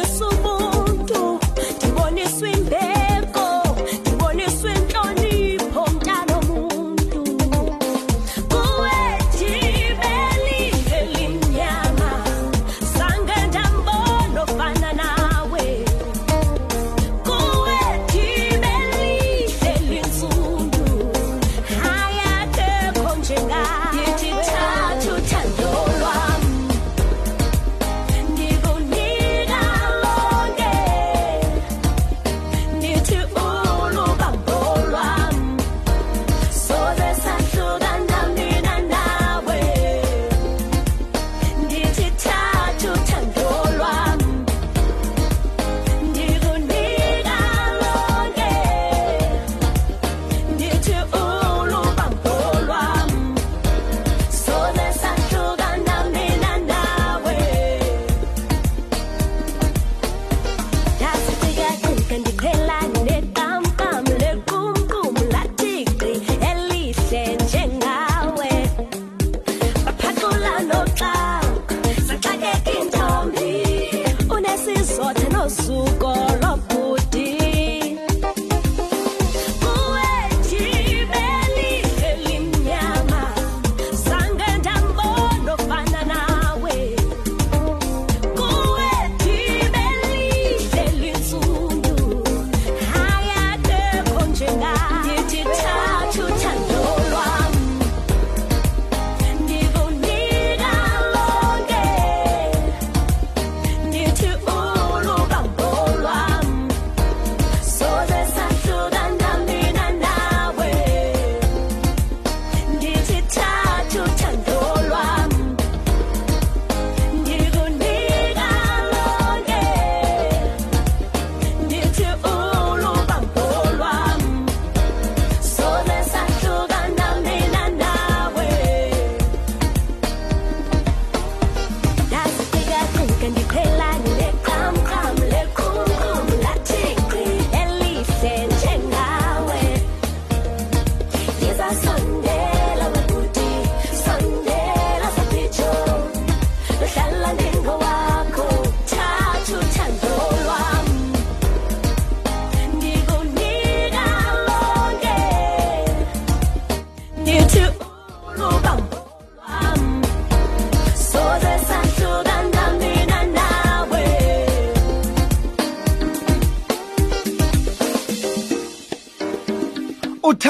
ndibonisa ubuntu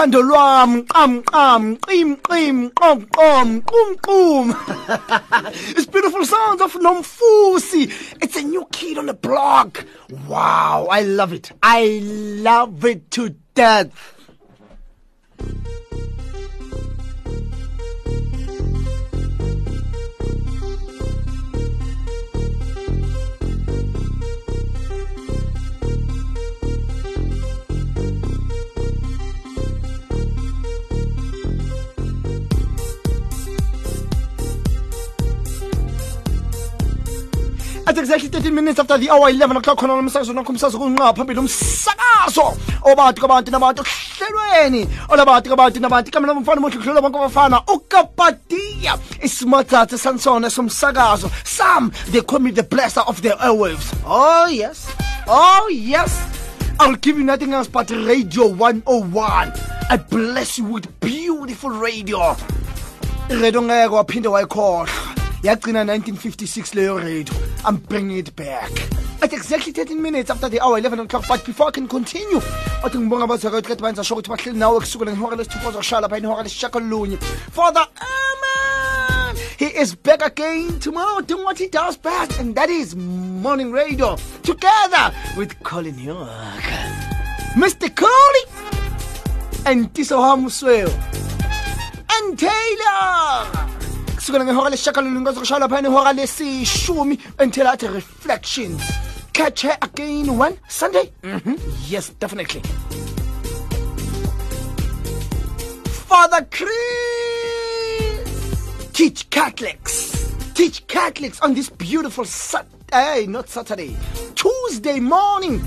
uthando lwam qam qam qim qim qom qom qum qum. It's beautiful sounds of nomfusi. It's a new kid on the block. Wow i love it. I love it to death At exactly 13 minutes after the hour 11 o'clock khona nomsakazo nakho umsakazo kunqa phambili umsakazo obantu kabantu nabantu hlelweni olabantu kabantu nabantu kamela umfana muhle kuhlola bonke abafana ukapadia isimathatha sansona somsakazo. Sam they call me the blesser of the airwaves. Oh yes. Oh yes. I'll give you nothing else but Radio 101. I bless you with beautiful radio. radio ngeke waphinde wayikhohlwa yagcina 1956 leyo radio. I'm bringing it back. At exactly 13 minutes after the hour 11 o'clock but before i can continue athi ngibonga abazakathi kade bayenza sho ukuthi bahleli nawe kusukela ngehora lesithupha zokushaya lapha ihora lesishakalolunye father aman he is back again tomorrow. Doing what he does best and that is morning radio together with colin york. Mr coley and tiso hamusweo and Taylor. Kusukela ngehora lesishakalolunye kwazokushaya lapha ihora lesishumi until athi reflections catch her again one sunday mm-hmm. yes definitely father chris teach catholics teach catholics on this beautiful saturday not saturday tuesday morning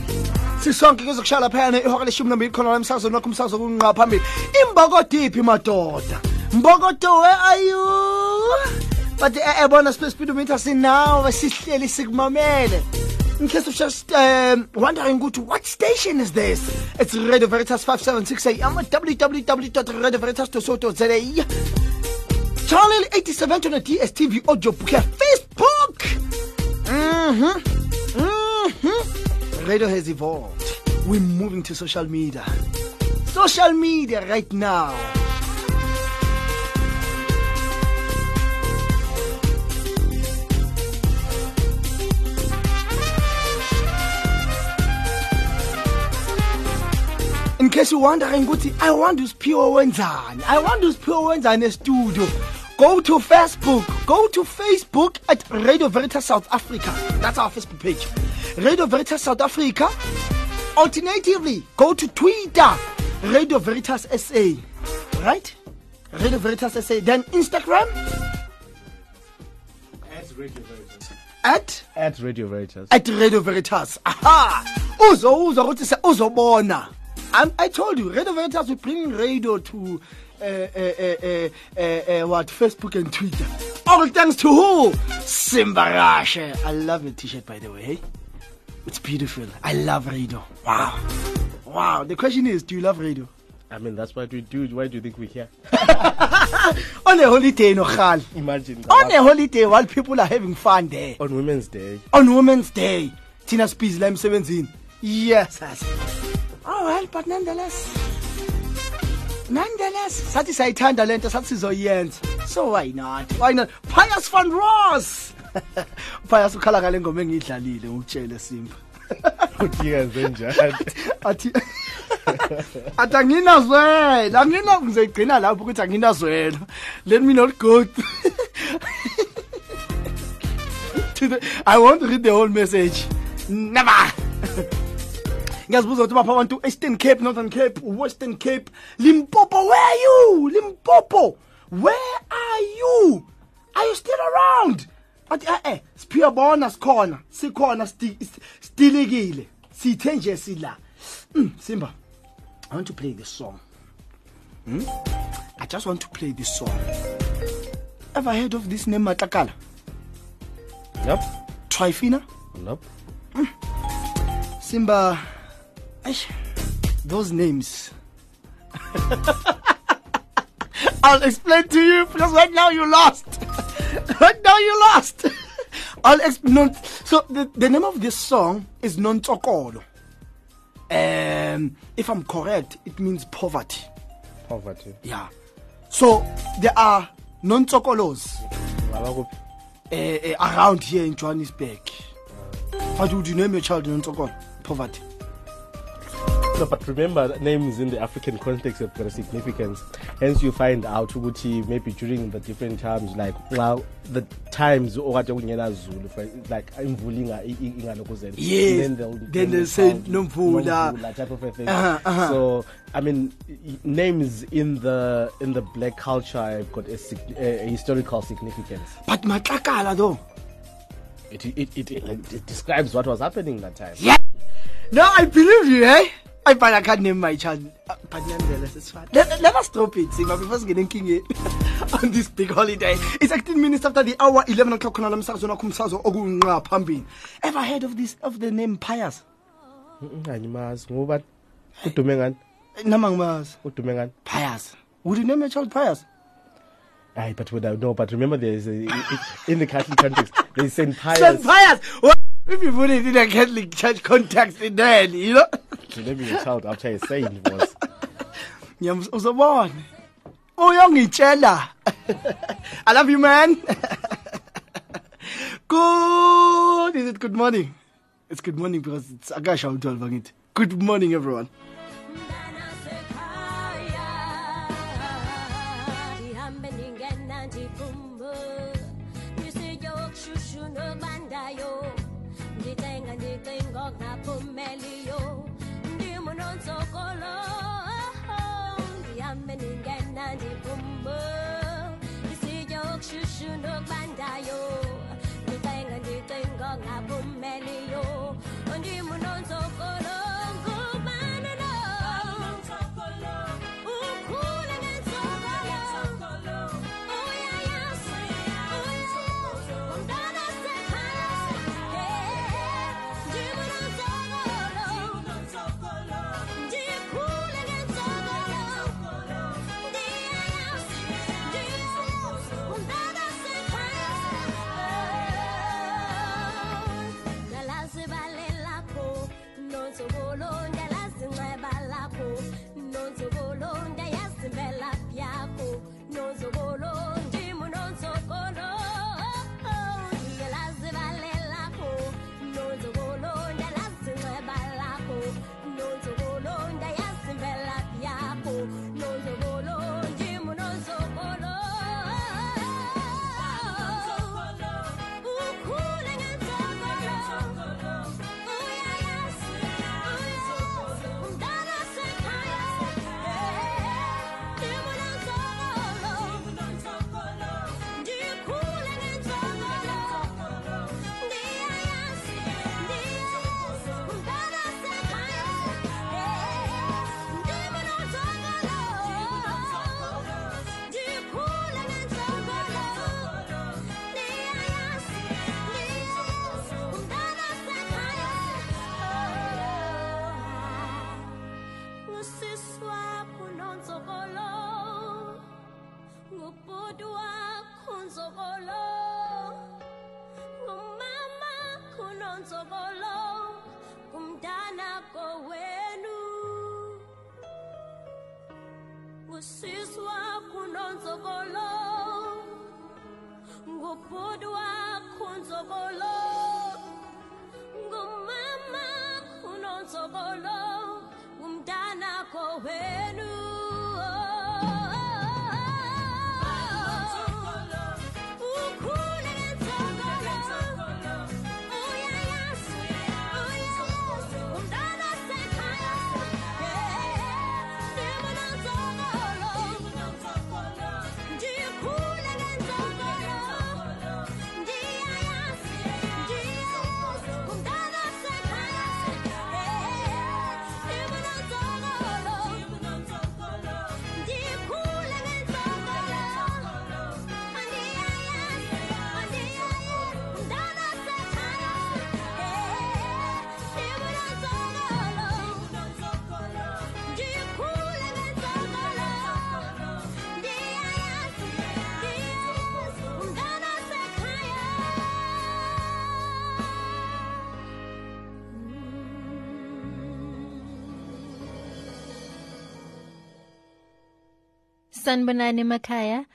sisonke kuzokushaya laphayana leshumi nambili khona la wakho phambili madoda mbokodo where are you? But ebona speedometer sinawe sihleli sikumamele. In case of just um, wondering what station is this? It's radio veritas 576 am www.radioveritas.co.za channel 87 on the dstv audio bouquet facebook. Mm-hmm. Mm-hmm. radio has evolved. We're moving to social media. Social media right now case you're wondering ukuthi i want usiphiwe wenzani? I want usiphiwe wenzani estudio? Go to facebook. Go to facebook at radio veritas south africa. That's our facebook page. Radio veritas south africa. Alternatively go to twitter. Radio veritas sa right? Radio veritas sa then instagram? At Radio Veritas. at? At Radio Veritas. at radio veritas. Aha! Uzowuzwa ukuthi se- uzobona I'm, i told you radio veritas we bring radio to uh, uh, uh, uh, uh, uh, what facebook and twitter. All thanks to who? Simba rashe i love your t-shirt by the way hey? it's beautiful. I love radio. Wow. Wow. The question is do you love radio? I mean, that's what we do. Why do you think we're here? on a holiday no khal Imagine on that. a holiday while people are having fun there. On Women's Day. on women's day. Thina sibhizi la emsebenzini yes sasi oh well but nonetheless nonetheless sathi sayithanda lento sathi sizoyenza. So why not? Why not? Pius van ross! Pius ukhala ngale ngoma engiyidlalile ngikutshele simba. Utika zenjani. athi athi anginazwela angina ngizayigcina lapho ukuthi anginazwela. Let me not go i want to read the whole message. Never ngiyazibuza ukuthi bapha abantu eastern cape northern cape western cape. Limpopo where are you? Limpopo where are you? Are you still around? Athi eh eh siphiyabona sikhona sikhona sti- sti- stilikile. Sithe nje sila. Mm, simba i want to play this song. Hmm? i just want to play this song. Ever heard of this name matlakala? Nope. trifina Nope. Simba, those names. I'll explain to you because right now you lost. right now you lost. I'll explain. So the, the name of this song is Non Tokolo. Um, if I'm correct, it means poverty. Poverty. Yeah. So there are non tokolos uh, uh, around here in Johannesburg. But would you name your child non tokolo? Poverty. No, but remember, names in the African context have got a significance. Hence, you find out ukuthi maybe during the different times, like well, the times okade kungena Zulu, for like imvula inga- i- i- ingalokhu zenza. Yes. Then they'll, Then they'll say Nomvula. Type of a thing. Uh-huh, uh-huh. So, I mean, names in the in the black culture have got a, a, historical significance. But Matlakala though. It it, it it it describes what was happening that time. Yeah. No, I believe you, eh? I but I can't name my child. Uh, But nonetheless, it's fine. Let, let us drop it, Simba, before getting king on this big holiday. It's 18 minutes after the hour, 11 o'clock on umsakazo nakho umsakazo okunqa phambili. Ever heard of this of the name Pius? Angimazi ngoba udume ngani? Nama ngimazi. Udume ngani? Pius. Would you name your child Pius? Aye, but without no, but remember there's a, in the Catholic context there's Saint Pius. Saint Pius. What? If you put it in a Catholic church context, in there, you know? Your child. After saint was. Ngiyam- uzobona uyongitshela oh, i love you man. Good. Is it good morning? It's good morning because it's akasha u-12 angithi good morning everyone okushushu nokubandayo, ndicenga ngusisi wakho nonzokolo ngubhuti wakho nzokolo ngumama kunonzokolo Sanbanani Makaya.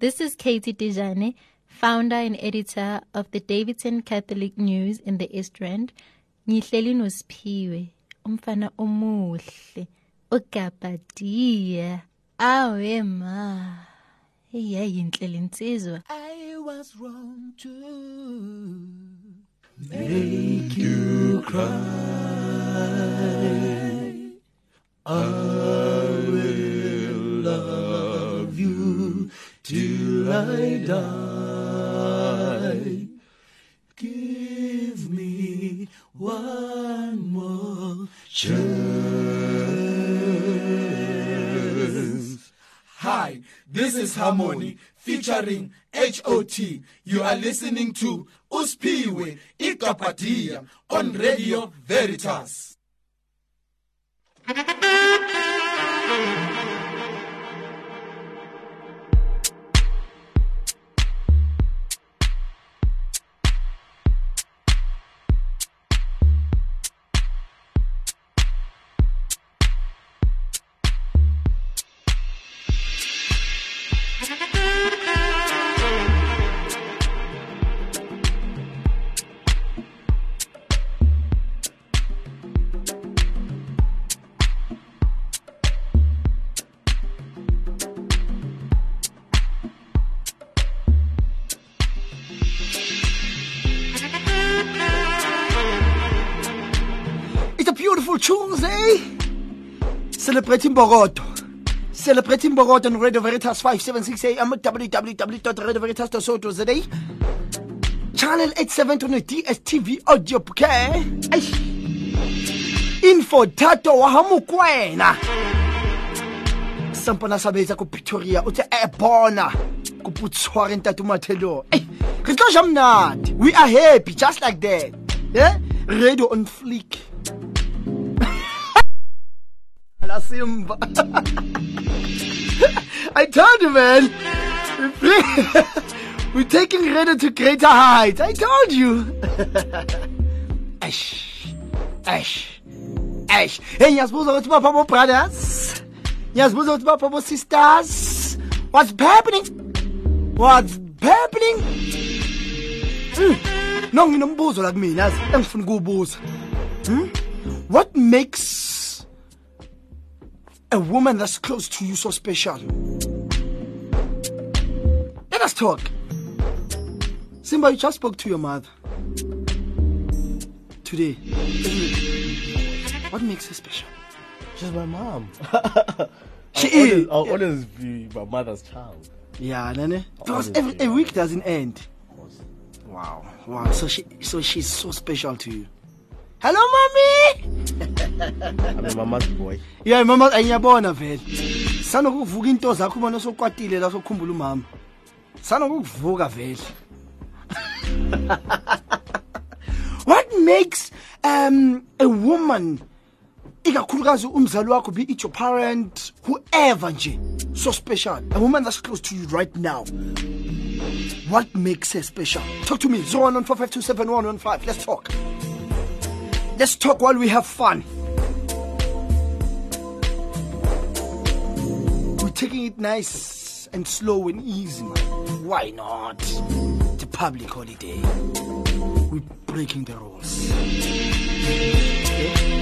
This is Katie Dijane, founder and editor of the Davidson Catholic News in the East Rand. Ngihleli noSiphiwe, umfana omuhle, ogabadiya. Awe ma. Iyayinhle lensizwa. I was wrong to love I die. Give me one more chance. Hi, this is Harmony featuring HOT. You are listening to Uspiwe Ikapadia on Radio Veritas. Celebrating Bogoto. Celebrating Bogoto on Radio Veritas 576 AM www.radioveritas.co.za. Channel 87 on the DSTV audio bouquet. Info Tato ko pretoria o tse e bona ko putsware ntate mathelo we are happy just like that yeah? radio on fleek Simba. I told you, man. We're taking radio to greater heights. I told you. Ash. Ash. Ash. Hey, ngiyazibuza ukuthi bapha bo brothers. Ngiyazibuza ukuthi bapha bo sisters. What's happening? What's happening? Mm. No nginombuzo la kumina engifuna ukuwubuza. Hmm? What makes a woman that's close to you so special? Let us talk. Simba, you just spoke to your mother today. What makes her special? She's my mom. She I'll is. always, I'll always be my mother's child. Yeah, Nene. Because every a week doesn't end. Wow, wow. So she, so she's so special to you. Hello, mommy. I'm a mama's boy. Yeah, mama, ngiyabona vele. Sanokuvuka into zakho uma sokwatile la sokukhumbula umama. Sanokuvuka vele. What makes um a woman ikakhulukazi umzali wakho be it your parent whoever nje so special a woman that's close to you right now what makes her special talk to me 0145271115 let's talk Let's talk while we have fun. We're taking it nice and slow and easy, man. Why not? It's a public holiday. We're breaking the rules. Okay?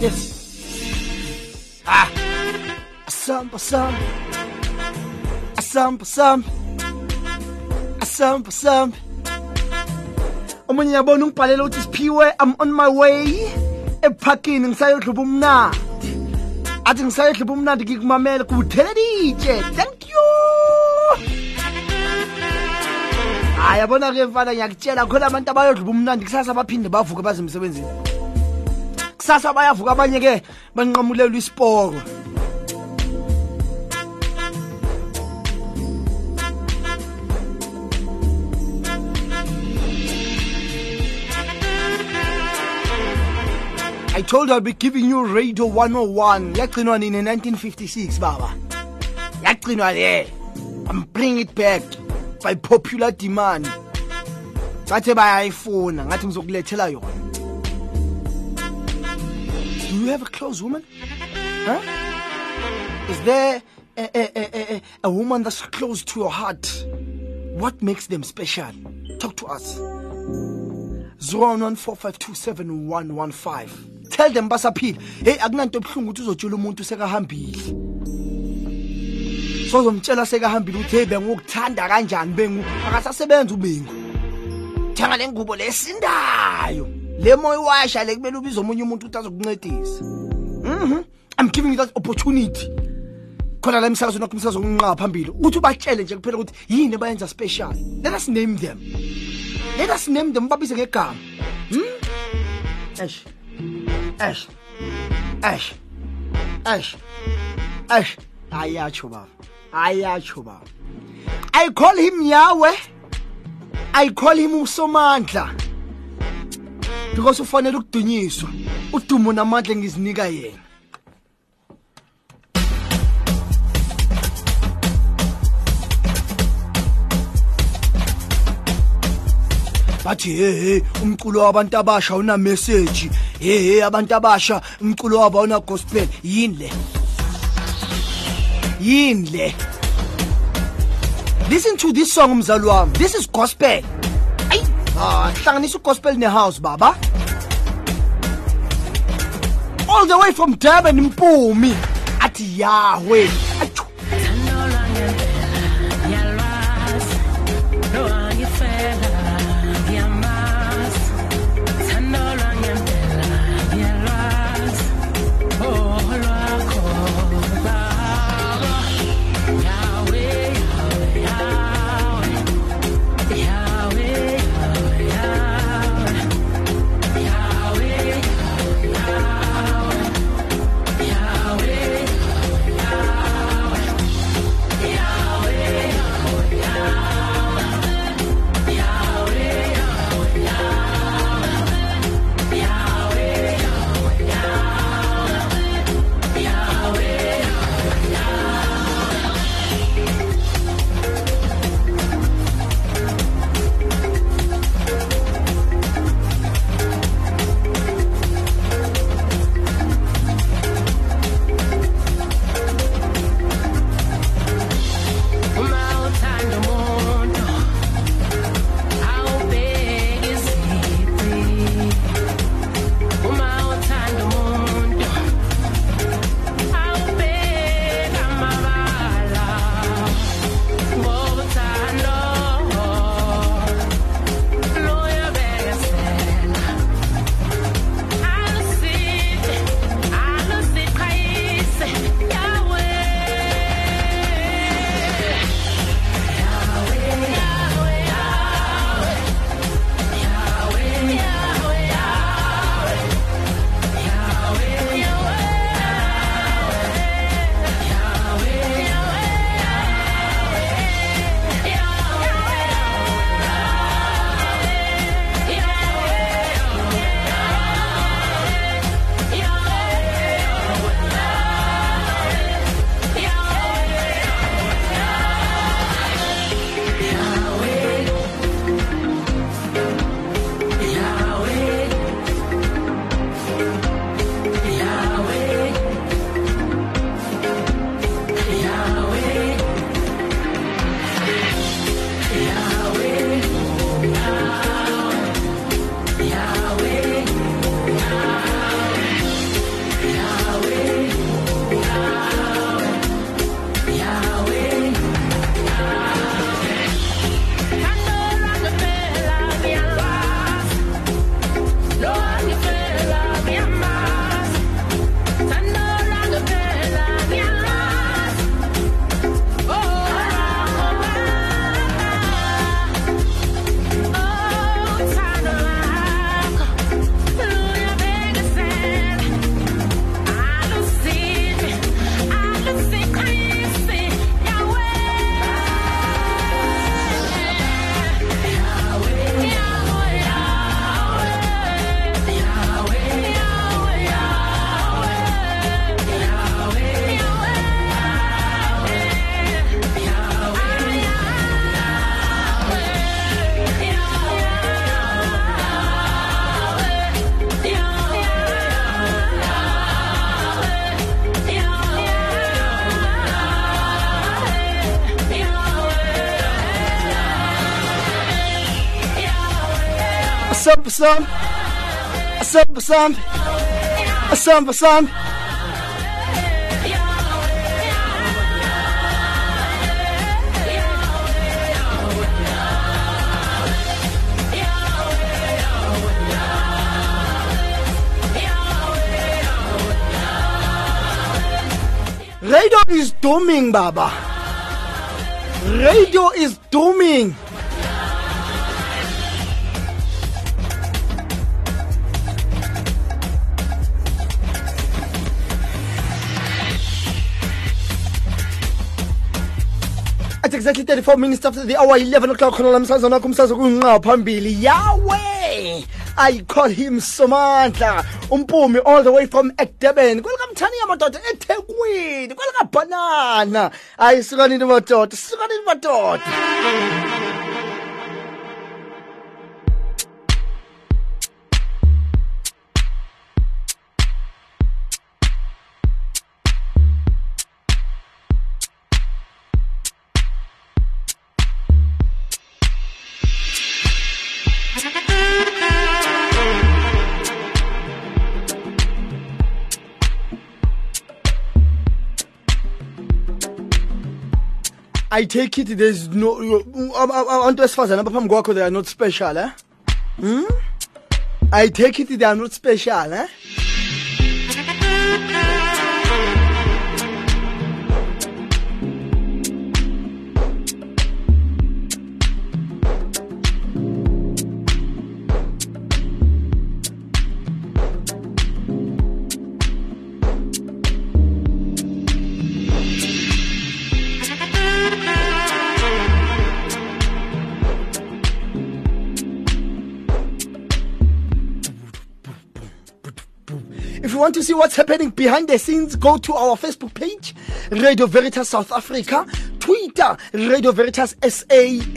Yes. Ah asamba asamba asamba asamba asamba asamba omunye yabona ungibhalela ukuthi siphiwe i'm on my way. Ephakini ngisayodluba umnandi. Athi ngisayodluba umnandi ngikumamela kuthelelitshe thank hayi ke mfana ngiyakutshela khona abantu abayodluba umnandi kusasa baphinde bavuke baze emsebenzini kusasa bayavuka abanye ke banqamulelwa isipoko I told her I'll be giving you Radio 101. Yagcinwa nini 1956 baba. Yagcinwa le. I'm bringing it back by popular demand. Bathe bayayifuna ngathi ngizokulethela yona. Do you have a close woman? Huh? Is there a, a, a, a, a woman that's close to your heart? What makes them special? Talk to us. 0145271115 tell them basaphila hey akunanto ebuhlungu ukuthi uzotshela umuntu sekahambile sozomtshela sekahambile ukuthi hey bengukuthanda kanjani? Bengu akasasebenza ubengu thenga le ngubo lesindayo le moya iwasha le kumele ubize omunye umuntu ukuthi azokuncedisa. Mhm. I'm giving you that opportunity. Khona la emsakazweni wakho umsakazo kunqa phambili. Ukuthi ubatshele nje kuphela ukuthi yini abayenza special? Let us name them. Let us name them babize ngegama. Hmm? Eish. Eish. Eish. Eish. Eish. Ayatsho baba. Ayatsho baba i call him yahweh i call him usomandla because ufanele ukudunyiswa udumo namandla ngizinika yena. Bathi he he umculo wabantu abasha una message he he abantu abasha umculo wabo una gospel yini le? Yini le listen to this song mzali wami. This is gospel. Ayi ah hlanganisa ugospel nehouse baba. All the way from Durban Mpumi. Athi Sam samba sam samba sam Radio is dooming, Baba. Radio is dooming. Exactly 34 minutes after the hour 11 o'clock khona la msazana wakho umsazo kunqa phambili. Yawe! I call him Somandla umpumi all the way from Durban kwelikamthani yamadoda eThekwini kwelikabanana hayi sukanini madoda sukanini madoda I take it there's no abantu besifazana abaphambi kwakho they are not special eh hmm? I take it they are not special eh to see what's happening behind the scenes, go to our Facebook page, Radio Veritas South Africa, Twitter, Radio Veritas SA,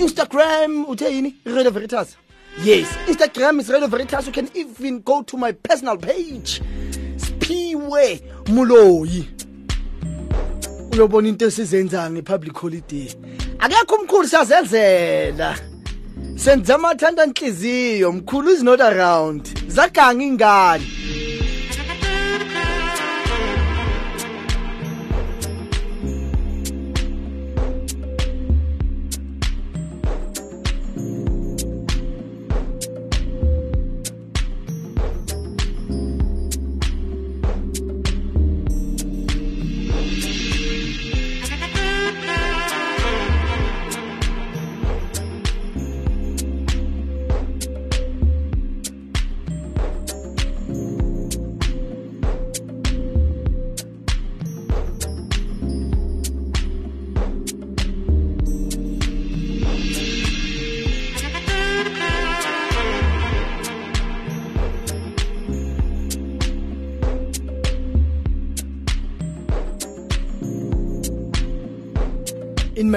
Instagram, utheni? Radio Veritas. Yes, Instagram is Radio Veritas. You can even go to my personal page, Spiwe Muloyi. uyobona into esizenza ngepublic holiday akekho umkhulu siyazenzela senza amathanda nhliziyo mkhulu is not around zaganga ingane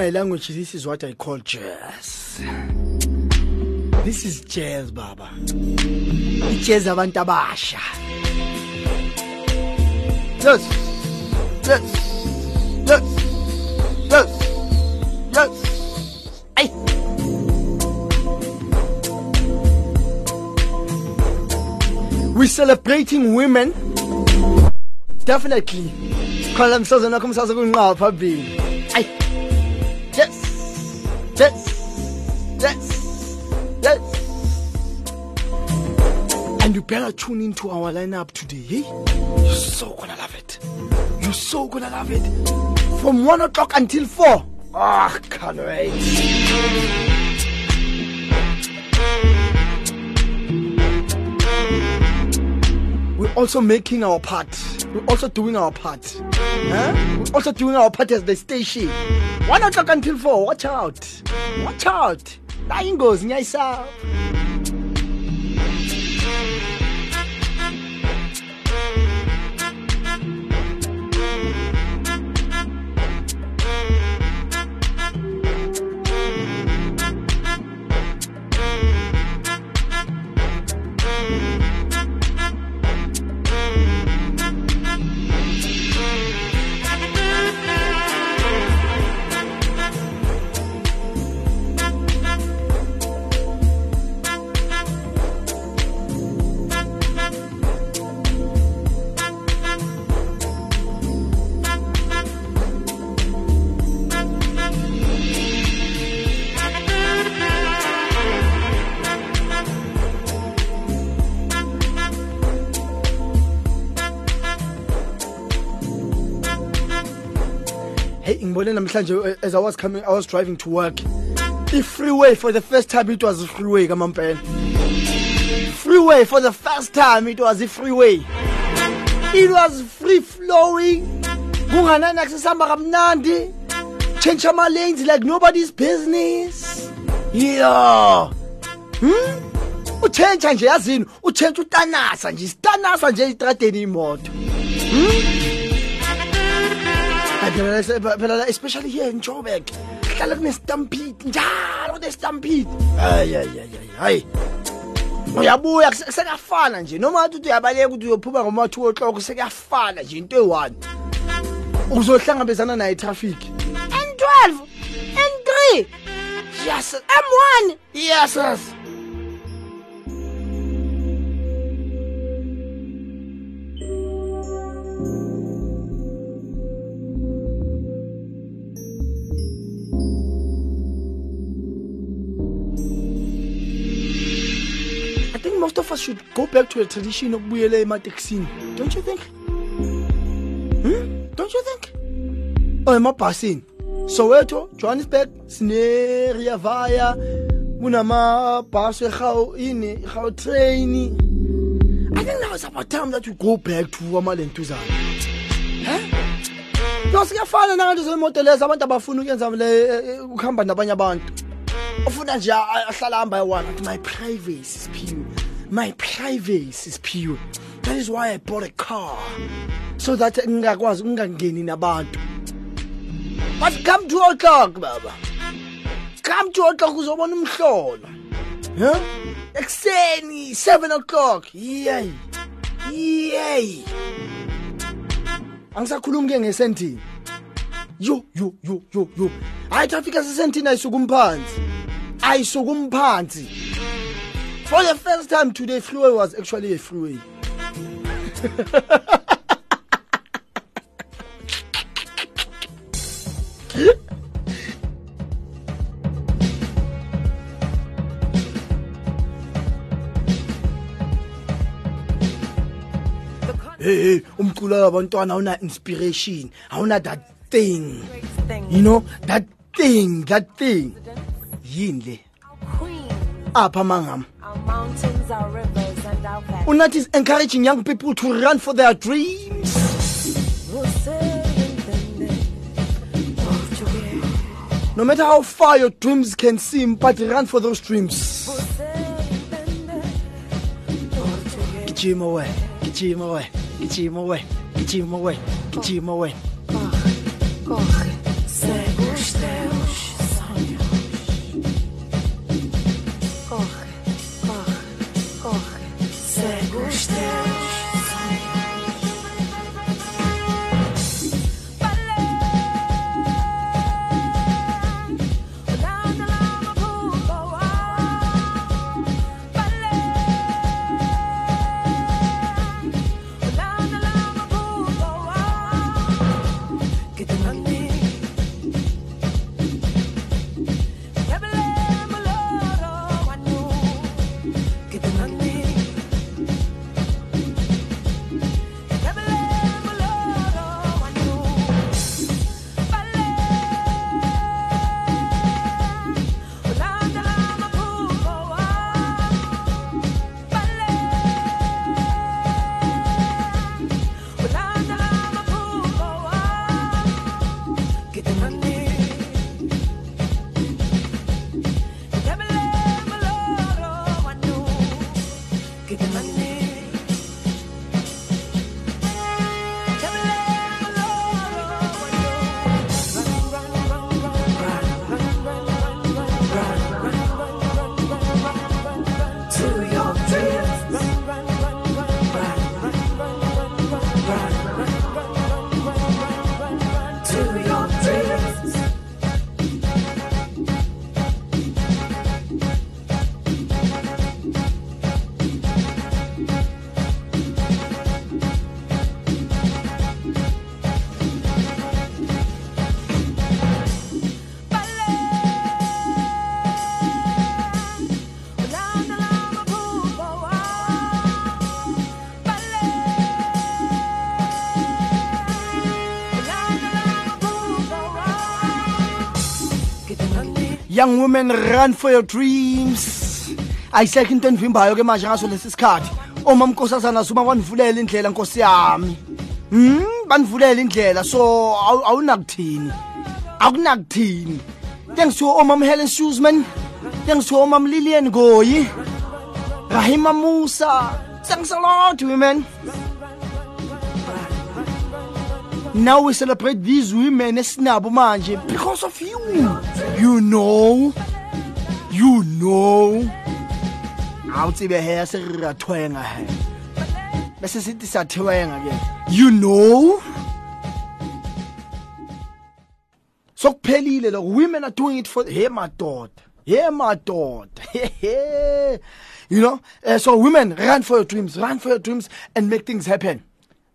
my language, this is what I call jazz. This is jazz, Baba. Jazz abantu abasha. Yes. Yes. Yes. Yes. Yes. Ay. We're celebrating women. Definitely. Khona msazana wakho umsazo kunqa phambili. Yes. And you better tune into our lineup today. You're so gonna love it. You're so gonna love it. From one o'clock until four. Ah, can't wait. We're also making our part. We're also doing our part. Huh? We're also doing our part as the station. One o'clock until four. Watch out. Watch out. Tá em isso aí, sal. Namhlanje eh, as i was coming i was driving to work i-freeway for the first time it was a-freeway kamampela. Freeway for the first time it was i-freeway it was free flowing kunganani akusesihamba kamnandi. Change ama-lanes like nobody's business. Yeah. Hmm? utshentsha nje yazini utshentsha utanasa nje sitanasa nje itradeni imoto. Hayi, phela la- phela la, especially here in Joburg hlala kunestampede njalo kunestampede hayi hayi hayi hayi uyabuya kuse- sekuyafana nje. Noma ngathi uthi uyabaleka ukuthi uyophuma ngoma-two o'clock sekuyafana nje into eyi-one. Uzohlangabezana nayo itraffic. N12 n3 yes m1 yes yes us should go back to the tradition okubuyela emateksini don't you think? Hmm? don't you think? Oh i'm emabhasini. Soweto johannesburg sine-Rea Vaya ini iGautrain i think now it's about time that we go back to amalentuzana no sikuyafana nanganto zemoto lezo abantu abafuna ukuyenza eh, eh, ukuhamba nabanye abantu. Ufuna nje ahlala hamba eyi-one athi my privacy pure my privacy pure. That is why i bought a car so that ngingakwazi ngingangeni nabantu. But come two o'clock baba. Come two o'clock uzobona umhlolo huh? ekuseni seven o'clock. Yey yey. Angisakhulumi ke ngesentini. Yo yo yo yo yo. Hayi traffic asesentini ayisuka umphansi ayisuka umphansi for the first time today freeway was actually a freeway. Hey umculo wabantwana awuna inspiration awuna that thing. You know that thing that thing. Yini le apha our mountains, our rivers, and our valleys. unathi is encouraging young people to run for their dreams Você entende português. no matter how far your dreams can seem but run for those dreams português. gijima we gijima we gijima we gijima we gijima we young women run for your dreams. Ayisekho into enivimbayo ke manje ngaso lesi sikhathi. Uma mnkosazana zuma wanivulela indlela nkosi yami. Hmm? Banivulela indlela so awu- awunakuthini? Akunakuthini? Tengisiwo omam helen shoesman tengisiwo omam lilian Ngoyi rahima Moosa. Thanks a lot women now we celebrate these women esinabo manje because of you. You know. You know. Awutsibe he sirathwenga he. Bese sithi sathwenga ke. You know. So sokuphelile lo women are doing it for hey madoda. Hey madoda. You know? Uh, so women run for your dreams. Run for your dreams and make things happen.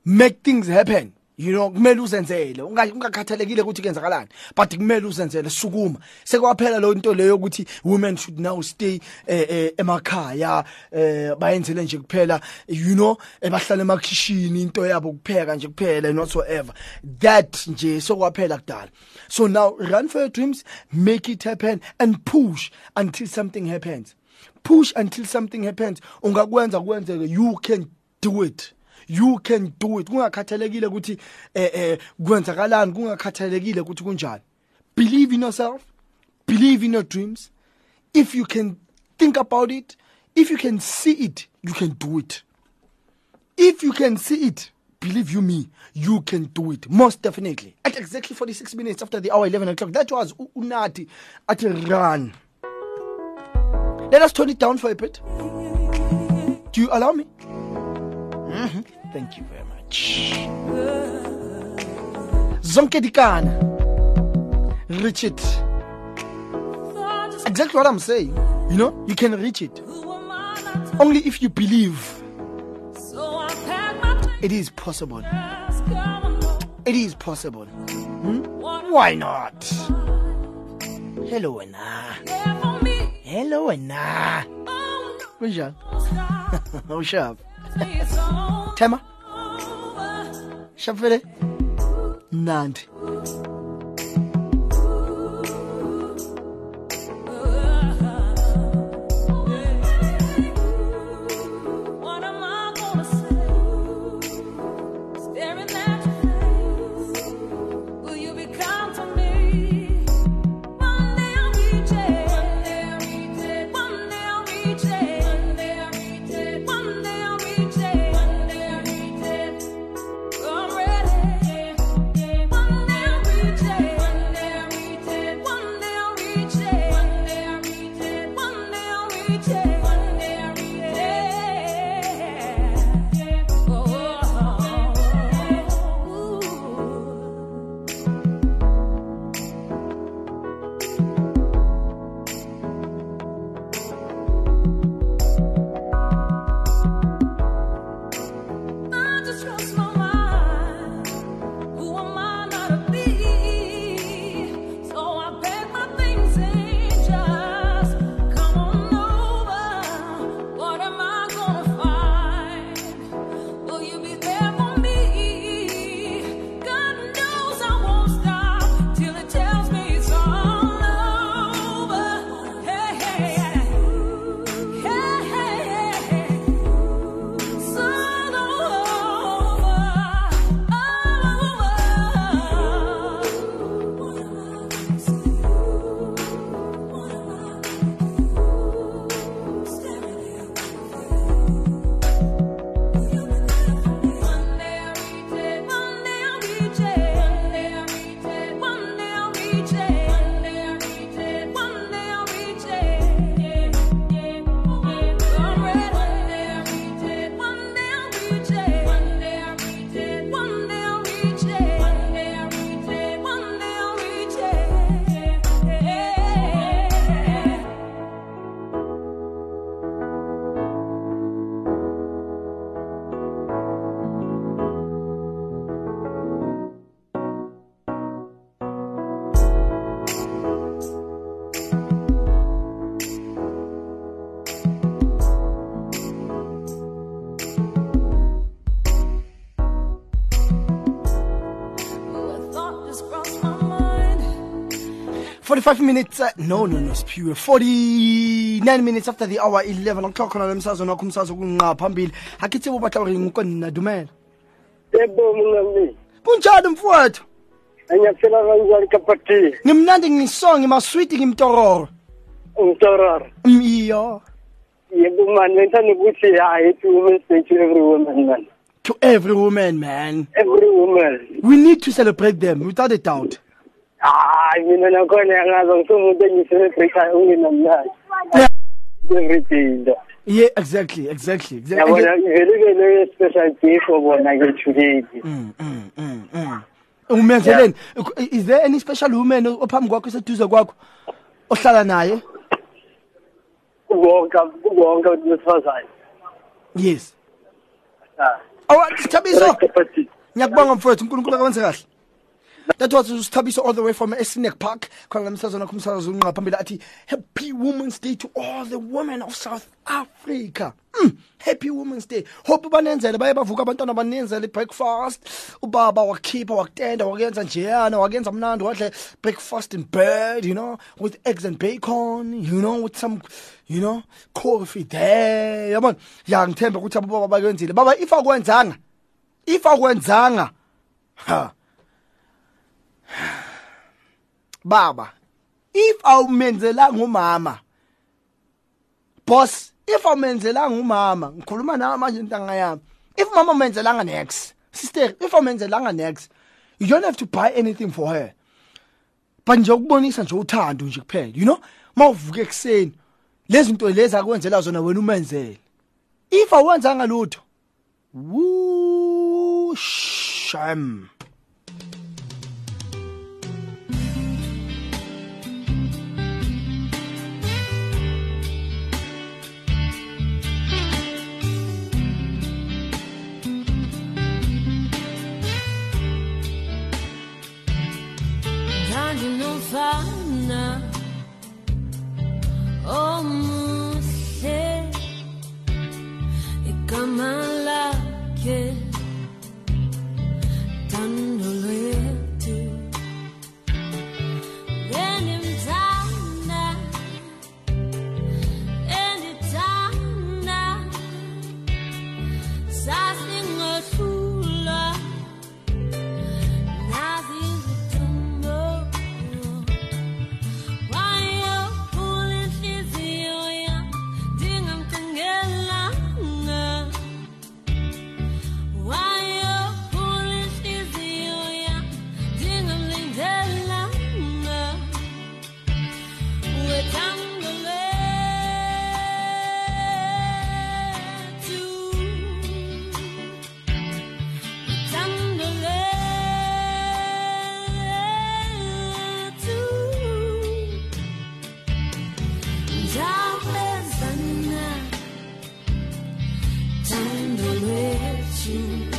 Make things happen you know kumele uzenzele. Unga- ungakhathalekile ukuthi kenzakalani but kumele uzenzele sukuma. Sekwaphela lo into leyo ukuthi women should now stay eh, eh, emakhaya eh, bayenzele nje kuphela you know eh, bahlala emakhishini into yabo kupheka nje kuphela and whatsoever that nje sokwaphela kudala. So now run for your dreams make it happen and push until something happens. Push until something happens. Ungakwenza kwenzeke you can do it. You can do it. Kungakhathalekile ukuthi eh eh kwenzakalani? Kungakhathalekile ukuthi kunjani? Believe in yourself. Believe in your dreams. If you can think about it if you can see it you can do it. If you can see it believe you me you can do it. Most definitely. At exactly 46 minutes after the hour 11 o'clock that was unathi at a run. Let us turn it down for a bit. Do you allow me? Mhm. Thank you very much. Zonke dikana. Reach it. Exactly what i'm saying. You know you can reach it. Only if you believe. It is possible. It is possible. Hmm? why not? Hello wena. Hello wena. Kunjani ushap tema? Shap vele mnandi 45 minutes uh, no no no Sphiwe 49 minutes after the hour 11 o'clock khona lemsazweni wakho umsazwe kunqa phambili. Akithi bobatla gore ngko nna dumela. Yebo mngami kunjani mfowethu? Anyaphela kanjani kapati ngimnandi ngisongi maswiti ngimtororo. Umtororo. Iyo yebo man ngithanda ukuthi hayi to women's day to every woman man to every woman man. Every woman. We need to celebrate them without a doubt hayi mina nakhona yangazi ngisomuntu engiselebrate ungenamnani Yeah. every day nto yeah exactly exactly. Exactly yabona ivele ibe leyo special day for bona ke today Mm, mm, mm, mm. umenzeleni is there any special woman ophambi kwakho eseduze kwakho ohlala naye? Kubonke kubonke besifazane yes. Ah. awa sithabiso kapati ngiyakubonga mfowethu unkulunkulu akwenze kahle. That was usithabiso all the way from esneck park. Khona lamsazana kho umsakazo unqa phambili athi happy women's day to all the women of south africa. Mm, happy women's day. Hope banenzele baye bavuka abantwana banenzele breakfast. Ubaba wakhipha wakutenda wakuyenza njeyana wakuyenza mnandi wadle breakfast in bed you know with eggs and bacon you know with some you know coffee there. Yabona? Ya ngithemba ukuthi abobaba bakwenzile. Baba if akwenzanga if akwenzanga ha baba if awumenzelanga umama boss if awumenzelanga umama ngikhuluma nawe manje ntanga yami if mama umenzelanga next sister if awumenzelanga next you don't have to buy anything for her. But nje ukubonisa nje uthando nje kuphela you know? Mawuvuka ekseni lezi zinto lezi akwenzela zona wena umenzele. If awenzanga lutho woo sham. you.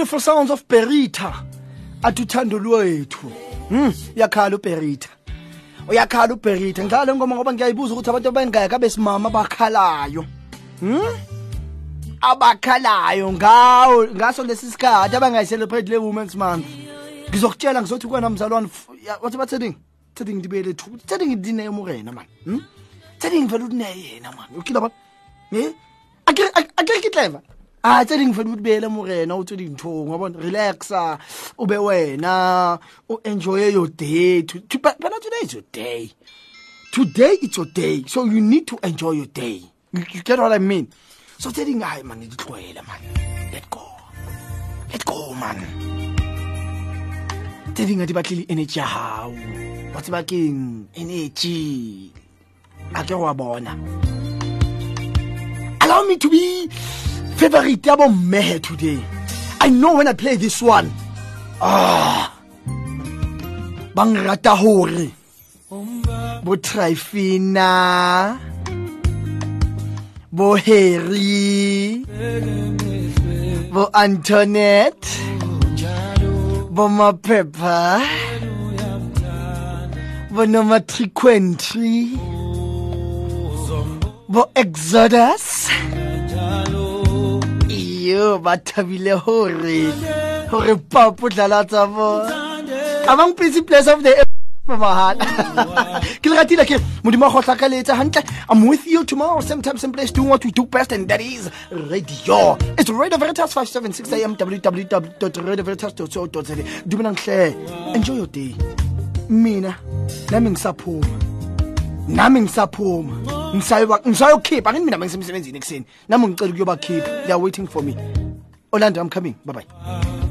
Beautiful sounds of berita athi uthando lwethu hmm uyakhala uberita uyakhala uberita ngidlala ngoma ngoba ngiyayibuza ukuthi abantu abengaka besimama bakhalayo hmm? Abakhalayo ngawo ngaso lesi sikhathi abangayicelebrate le women's month. Ngizokutshela ngizothi kwena mzalwane wathi bathething thething ndibele thu thething ndine morena man hmm? Thething vele uthi ne yena man ukila ba eh akere ke clever ah thething vele uthi bele morena uthi dintho ngabona relaxa ube wena u enjoy your day. But today is your day. Today it's your day. So you need to enjoy your day. You, you get what i mean? So thething hayi man ngitloyela man let go. Let go man tse dingwe di batlile energy ya gago wa tseba keng energy. A ke go a bona. Allow me to be favorite ya bommehe today. I know when i play this one. Ah. Ba nrata gore bo trifina bo harry. Bo antoinette. Bomaphepha bonomatriquentry bo-exodus iyo ba thabile gore gore papo dlala tsa bona. Amang busy place of the mahala. Ke le ratile ke modimo a go tlhakaletsa hantle. I'm with you tomorrow same time same place doing what we do best and that is radio. It's radio veritas 576 am www radio veritas co dumelang hle enjoy your day. Mina nami ngisaphuma nami ngisaphuma ngisayokhipha angithi mina mangisemsebenzini ekuseni. Nami ngicela ukuyobakhipha. They are waiting for me. Orlando i'm coming. Bye bye